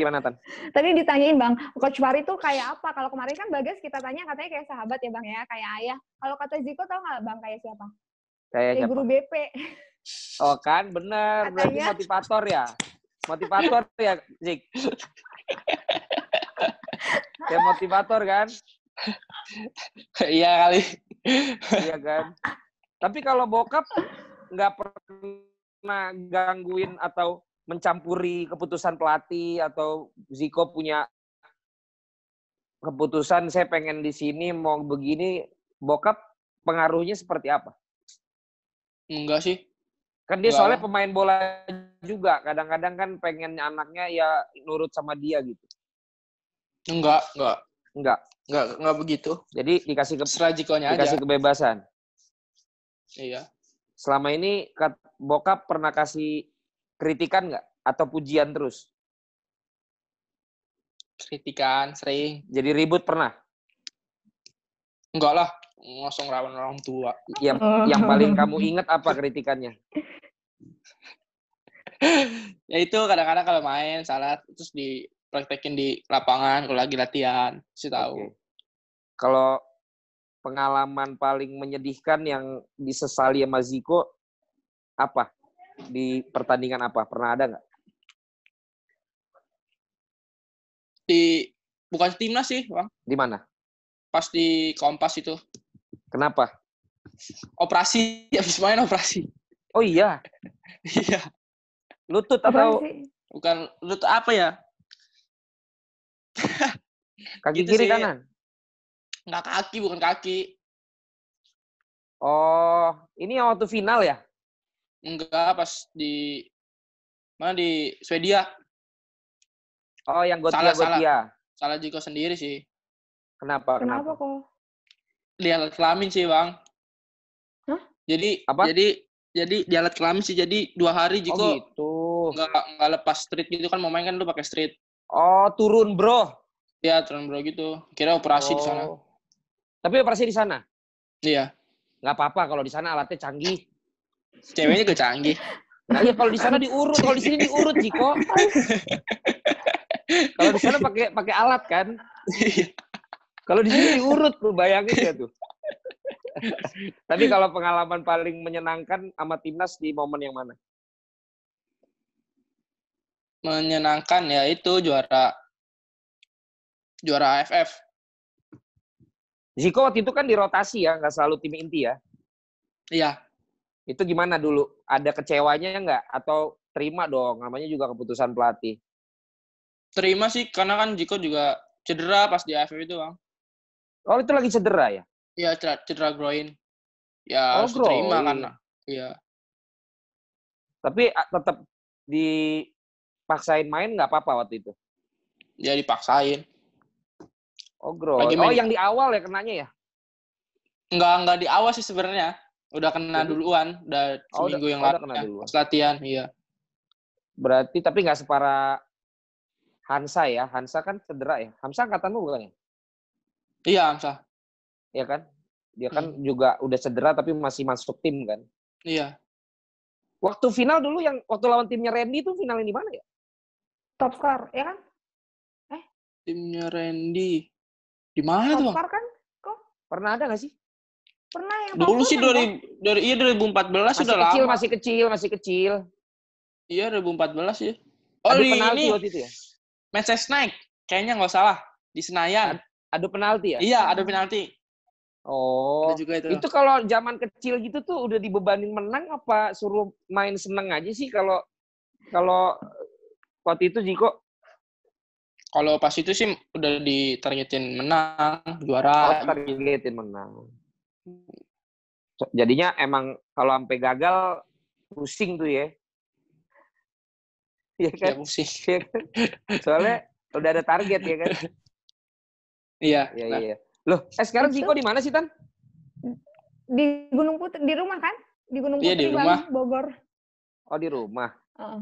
Gimana, Tan? tadi ditanyain bang, Coach Fari tuh kayak apa? Kalau kemarin kan Bagas kita tanya katanya kayak sahabat ya bang ya, kayak ayah. Kalau kata Ziko tau nggak bang kayak siapa? Kayak Kayak siapa? guru BP. Oh kan, benar. Berarti Katanya. motivator ya. Motivator ya, Zik. ya motivator kan? Iya kali. Iya kan? Tapi kalau bokap nggak pernah gangguin atau mencampuri keputusan pelatih atau Ziko punya keputusan saya pengen di sini mau begini, bokap pengaruhnya seperti apa? Enggak sih. Kan dia Nggak. soalnya pemain bola juga, kadang-kadang kan pengen anaknya ya nurut sama dia gitu. Enggak, enggak. Enggak. Enggak, enggak begitu. Jadi dikasih ke, jikonya aja. dikasih kebebasan. Iya. Selama ini kat- bokap pernah kasih kritikan nggak atau pujian terus? Kritikan sering. Jadi ribut pernah? Enggak lah. Ngosong rawan orang tua. Yang yang paling kamu ingat apa kritikannya? Ya itu kadang-kadang kalau main salah terus dipraktekin di lapangan kalau lagi latihan. Si tahu. Oke. Kalau pengalaman paling menyedihkan yang disesali sama Ziko apa? Di pertandingan apa? Pernah ada nggak? Di bukan timnas sih, Bang. Di mana? Pas di Kompas itu. Kenapa? Operasi, habis main operasi. Oh iya, Iya. lutut Apa atau? Bukan lu tuh apa ya? kaki gitu kiri sih. kanan? Nggak kaki, bukan kaki. Oh, ini yang waktu final ya? Enggak, pas di mana di Swedia. Oh, yang Gotia Salah, salah. Gotia. Salah Jiko sendiri sih. Kenapa? Kenapa Kenapa? kok? Di alat kelamin sih, Bang. Hah? Jadi Apa? jadi jadi di alat kelamin sih jadi dua hari Oh Jiko gitu. nggak nggak lepas street gitu kan mau main kan lu pakai street. Oh, turun bro. Ya, turun bro gitu. Kira operasi di sana. Oh. Tapi operasi di sana? Iya. Nggak apa-apa kalau di sana alatnya canggih. Ceweknya juga canggih. Nah, iya kalau di sana diurut, kalau di sini diurut, Jiko. kalau di sana pakai pakai alat kan. Iya. Kalau di sini diurut tuh, bayangin ya tuh. Tapi kalau pengalaman paling menyenangkan sama timnas di momen yang mana? Menyenangkan ya itu juara juara AFF. Ziko waktu itu kan dirotasi ya, nggak selalu tim inti ya. Iya. Itu gimana dulu? Ada kecewanya nggak? Atau terima dong, namanya juga keputusan pelatih. Terima sih karena kan Jiko juga cedera pas di AFF itu, Bang. Oh itu lagi cedera ya? Iya, cedera, cedera groin. Ya, Oh, harus terima groin. karena iya. Tapi tetap dipaksain main nggak apa-apa waktu itu? Dia dipaksain. Oh groin. Lagi Oh yang di awal ya kenanya ya? Enggak enggak di awal sih sebenarnya. Udah kena Jadi- duluan, udah Oh, seminggu udah- yang oh, lalu kena ya, duluan. pas latihan, iya. Berarti tapi nggak separah Hansa ya? Hansa kan cedera ya? Hansa angkatanmu bukan ya? Iya, Amsa. Iya kan? Dia kan Hmm. juga udah cedera tapi masih masuk tim kan? Iya. Waktu final dulu yang waktu lawan timnya Randy itu finalnya di mana ya? Top score, ya kan? Timnya Randy. Di mana tuh, Top score kan? Pernah ada nggak sih? Pernah yang Dulu sih kan, dari dari iya 2014 Masih sudah kecil, lama. masih kecil, masih kecil. Iya, 2014 ya. Oh, Adu di penalti ini waktu itu ya? Manchester Night. Kayaknya nggak salah. Di Senayan. Adu penalti ya? Iya, ada penalti. Oh. Ada juga itu. Itu kalau zaman kecil gitu tuh udah dibebanin menang apa suruh main seneng aja sih kalau kalau waktu itu Jiko Kalau pas itu sih udah ditargetin menang, oh, juara. targetin menang. Jadinya emang kalau sampai gagal pusing tuh ya. Iya Ya, kan? pusing. Iya kan? Soalnya udah ada target ya kan? Iya. Iya nah, iya. Loh, eh sekarang Jiko di mana sih Tan? Di Gunung Putri, di rumah kan? Di Gunung Iya, Putri, di Bang, rumah. Bogor. Oh di rumah. Heeh.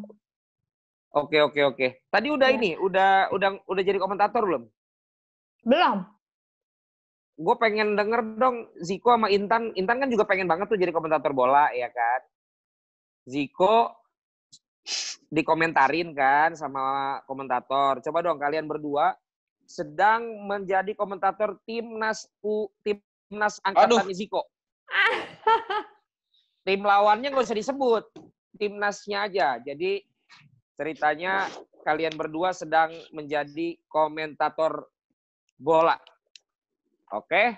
Oke oke oke. Tadi udah Iya. ini, udah udah udah jadi komentator belum? Belum. Gue pengen denger dong Ziko sama Intan. Intan kan juga pengen banget tuh jadi komentator bola ya kan. Ziko dikomentarin kan sama komentator. Coba dong kalian berdua sedang menjadi komentator timnas U timnas angkatan Ziko. Tim lawannya nggak usah disebut, timnasnya aja. Jadi ceritanya kalian berdua sedang menjadi komentator bola. Oke?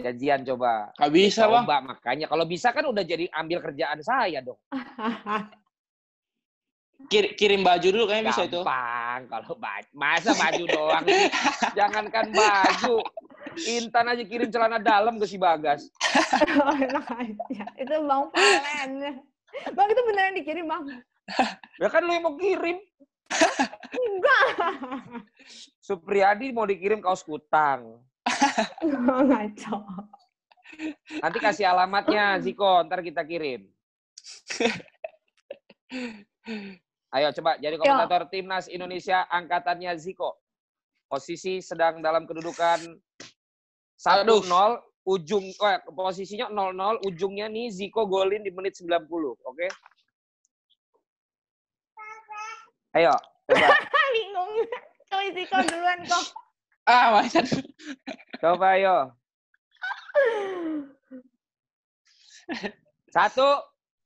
Janjian coba. Nggak bisa, Bang. Makanya kalau bisa kan udah jadi ambil kerjaan saya dong. Kir- kirim baju dulu kayaknya bisa itu. Gampang kalau baju. Masa baju doang sih? Jangankan baju. Intan aja kirim celana dalam ke si Bagas. Oh, enak aja. Itu Bang Palen. Bang, itu beneran dikirim, Bang? Ya kan lu yang mau kirim. Enggak. Supriyadi mau dikirim kaos kutang. Ngaco. Nanti kasih alamatnya Ziko, ntar kita kirim. Ayo coba jadi komentator timnas Indonesia angkatannya Ziko. Posisi sedang dalam kedudukan 1-0, Aduh. ujung eh, posisinya 0-0, ujungnya nih Ziko golin di menit 90, oke? Ayo, coba. Bingung. Kau isi kau duluan kok. Ah, macet. Coba ayo. Satu,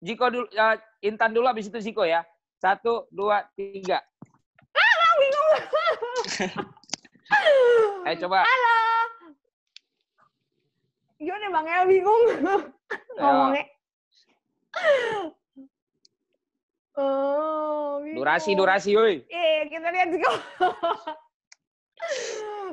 Ziko dulu, ya, Intan dulu habis itu Ziko ya. Satu, dua, tiga. Ayo coba. Halo. Gimana Bang El bingung ngomongnya. Oh, bingung. Durasi, durasi, woi. Iya, kita lihat Ziko.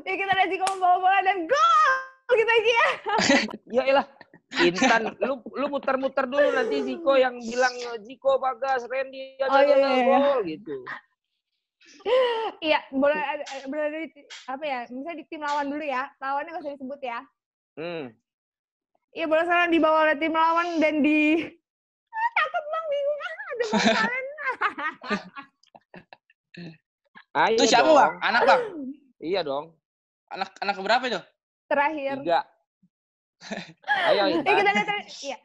Iya, kita lihat Ziko membawa bola dan gol kita lagi ya. Ya elah. Intan, lu lu muter-muter dulu nanti Ziko yang bilang Ziko Bagas, Randy ada Oh, iya, iya, iya. gol gitu. Iya, boleh berada di apa ya? Misalnya di tim lawan dulu ya. Lawannya nggak usah disebut ya. Hmm. Iya, boleh sekarang dibawa oleh tim lawan dan di Ayo Itu siapa dong. bang? Anak bang? Iya dong. Anak anak berapa itu? Terakhir. Tiga. Ayo Eh kita lihat ter- iya.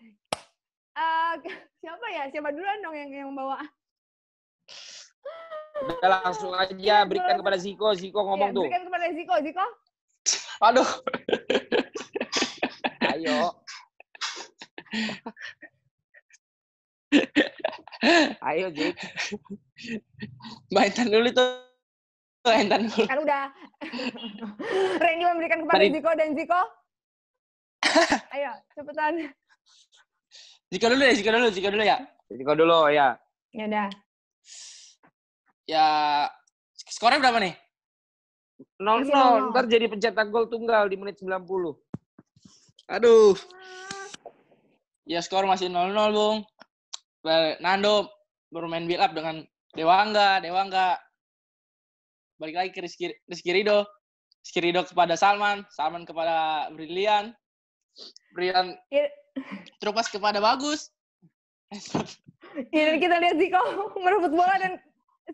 Eh, siapa ya? Siapa duluan dong yang yang bawa? Udah langsung aja berikan kepada Ziko. Ziko ngomong Iya, tuh. Berikan kepada Ziko. Ziko. Aduh. Ayo. Ayo Zik. Mbak Intan dulu tuh. Mbak Intan dulu. Kan udah. Randy memberikan kepada Tadi- Ziko dan Ziko. Ayo, cepetan. Jika dulu ya, jika dulu, jika dulu ya. Ziko dulu ya. Ya udah. Ya, skornya berapa nih? Nol Masih nol nol. nol. Ntar jadi pencetak gol tunggal di menit 90. Aduh. Ya skor masih 0-0, Bung. Nando bermain build up dengan Dewangga, Dewangga. Balik lagi ke Rizky, Rizky Rido. Rizky Rido kepada Salman, Salman kepada Brilian. Brilian Iya. terupas kepada Bagus. Ya, dan kita lihat Ziko merebut bola dan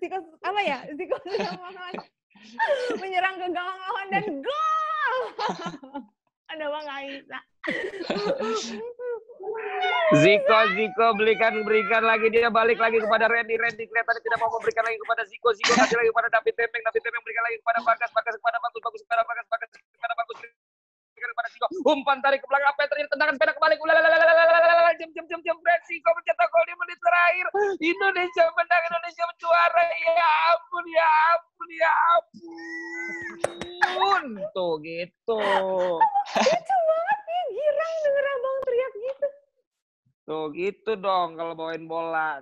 Ziko apa ya? Ziko menyerang ke gawang lawan dan gol. Ada bang Aisa. Ziko, Ziko belikan, berikan lagi. Dia balik lagi kepada Randy, Randy kelihatan tidak mau memberikan lagi kepada Ziko, Ziko kasih lagi kepada David Temeng, David Temeng berikan lagi kepada Bagas, Bagas kepada Bagus, Bagus kepada Bagas, Bagas kepada Bagus, berikan kepada Ziko, umpan tarik ke belakang, apa yang terjadi, tendangan sepeda kembali, ulalalalalala, Tuh gitu dong kalau bawain bola.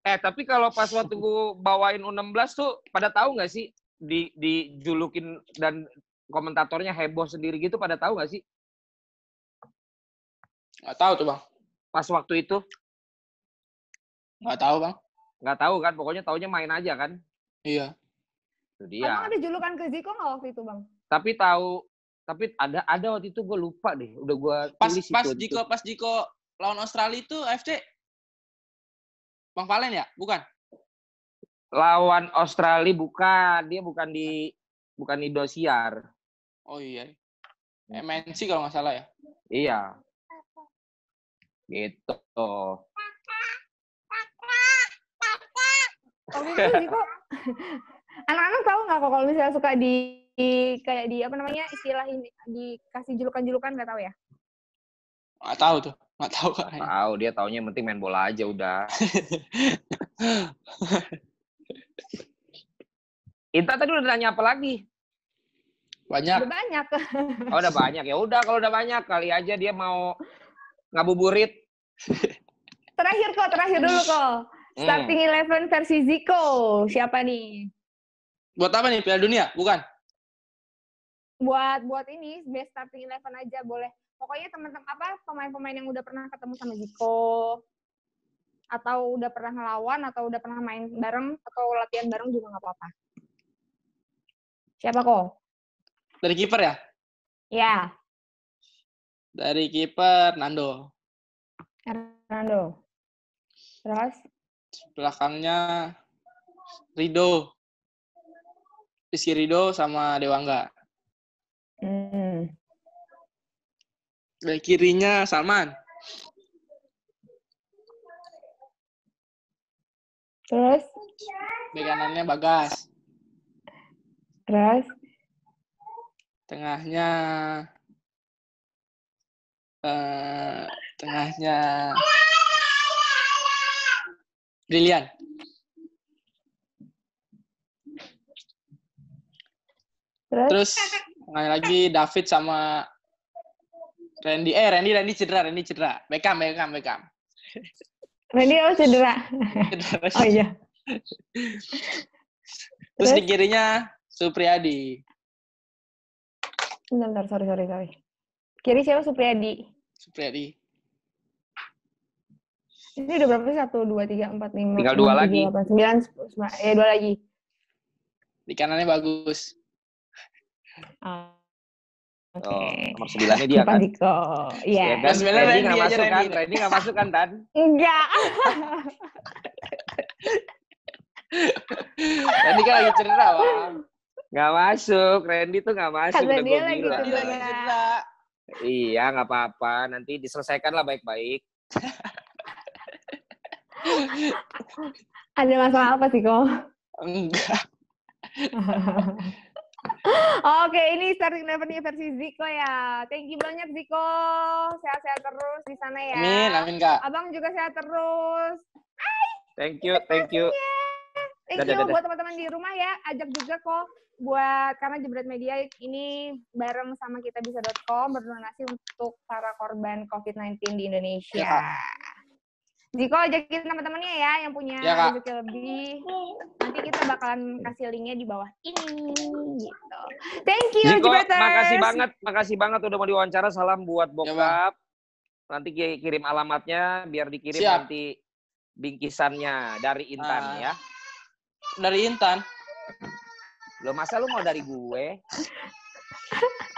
Eh tapi kalau pas waktu gua bawain U16 tuh pada tahu nggak sih di dijulukin dan komentatornya heboh sendiri gitu pada tahu nggak sih Nggak tahu tuh, Bang. pas waktu itu Nggak tahu, Bang. nggak tahu kan pokoknya taunya main aja kan Iya. itu dia ada julukan ke Ziko nggak waktu itu bang? tapi tahu tapi ada ada waktu itu gue lupa deh udah gue Pas tulis pas itu. Jiko pas Jiko lawan Australia itu AFC Bang Valen ya? Bukan. lawan Australia bukan dia bukan di bukan di Indosiar Oh iya. MNC kalau nggak salah ya. iya gitu anak-anak tahu nggak kok kalau misalnya suka di, di- kayak di apa namanya istilah ini dikasih julukan-julukan nggak tahu ya? Nggak tahu tuh. Nggak tahu Kak. tahu dia taunya yang penting main bola aja udah Inta tadi udah nanya apa lagi? Banyak. Udah banyak. Oh, udah banyak. Ya udah kalau udah banyak kali aja dia mau ngabuburit. Terakhir kok, terakhir dulu kok. Hmm. Starting eleven versi Ziko. Siapa nih? Buat apa nih Piala Dunia? Bukan. Buat buat ini best starting eleven aja boleh. Pokoknya teman-teman apa pemain-pemain yang udah pernah ketemu sama Ziko atau udah pernah ngelawan atau udah pernah main bareng atau latihan bareng juga nggak apa-apa. Siapa kok? Dari kiper ya? Ya, Dari kiper Nando. Hernando. Terus Belakangnya Rido. Rizky Rido sama Dewangga. hmm, Dari kirinya Salman. terus Bek kanannya Bagas. terus Tengahnya eh tengahnya Brilian. Terus, Terus lagi David sama Randy. Eh, Randy, Randy cedera, Randy cedera. Beckham, Beckham, Beckham. Randy oh cedera. Cedera. Oh iya. Terus di Terus? kirinya Supriyadi. Bentar, bentar, sorry, sorry, sorry. Kiri siapa Supriyadi? Supriyadi. Ini udah berapa sih? Satu, dua, tiga, empat, lima, Tinggal enam, dua tujuh, lagi. delapan, sembilan, sepuluh, sembilan. Ya, dua lagi. Di kanannya bagus. Oh, Oke. Oh, nomor sembilannya dia kan. Diko. Iya. Ya kan? Nomor sembilan Randy nggak masuk kan? Randy. Nggak masuk kan, Tan? Enggak. Randy kan lagi cedera, Bang. Nggak masuk. Randy tuh nggak masuk. Udah dia lagi bilang. Randy lagi Cedera. cedera. Iya, nggak apa-apa. Nanti diselesaikan lah baik-baik. Ada masalah apa sih, kok? Enggak. Oke, ini starting eleven versi Ziko ya. Thank you banyak Ziko. Sehat-sehat terus di sana ya. Amin, amin, Kak. Abang juga sehat terus. Thank you, thank you. Thank Dadah, you dadah. buat teman-teman di rumah ya. Ajak juga kok buat karena Jebret Media ini bareng sama kitabisa.com berdonasi untuk para korban COVID-19 di Indonesia. Ya, Ziko ajakin teman-temannya ya yang punya Ya, Kak. rezeki lebih. Nanti kita bakalan kasih linknya di bawah ini gitu. Thank you Jebreters. makasih banget, makasih banget udah mau diwawancara. Salam buat Ya, Bang. bokap. Nanti ki- kirim alamatnya biar dikirim Siap. nanti bingkisannya dari Intan Ah. ya. Dari Intan. Lo masa lu mau dari gue?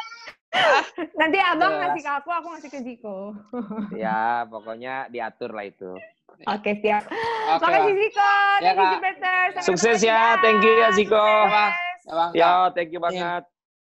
Nanti abang Jelas. ngasih ke aku, aku ngasih ke Ziko. ya, pokoknya diatur lah itu. Oke, siap. Oke, Makasih. Ziko. Ya, Thank you Sukses ya, thank you ya. Ziko. Ya, thank you banget.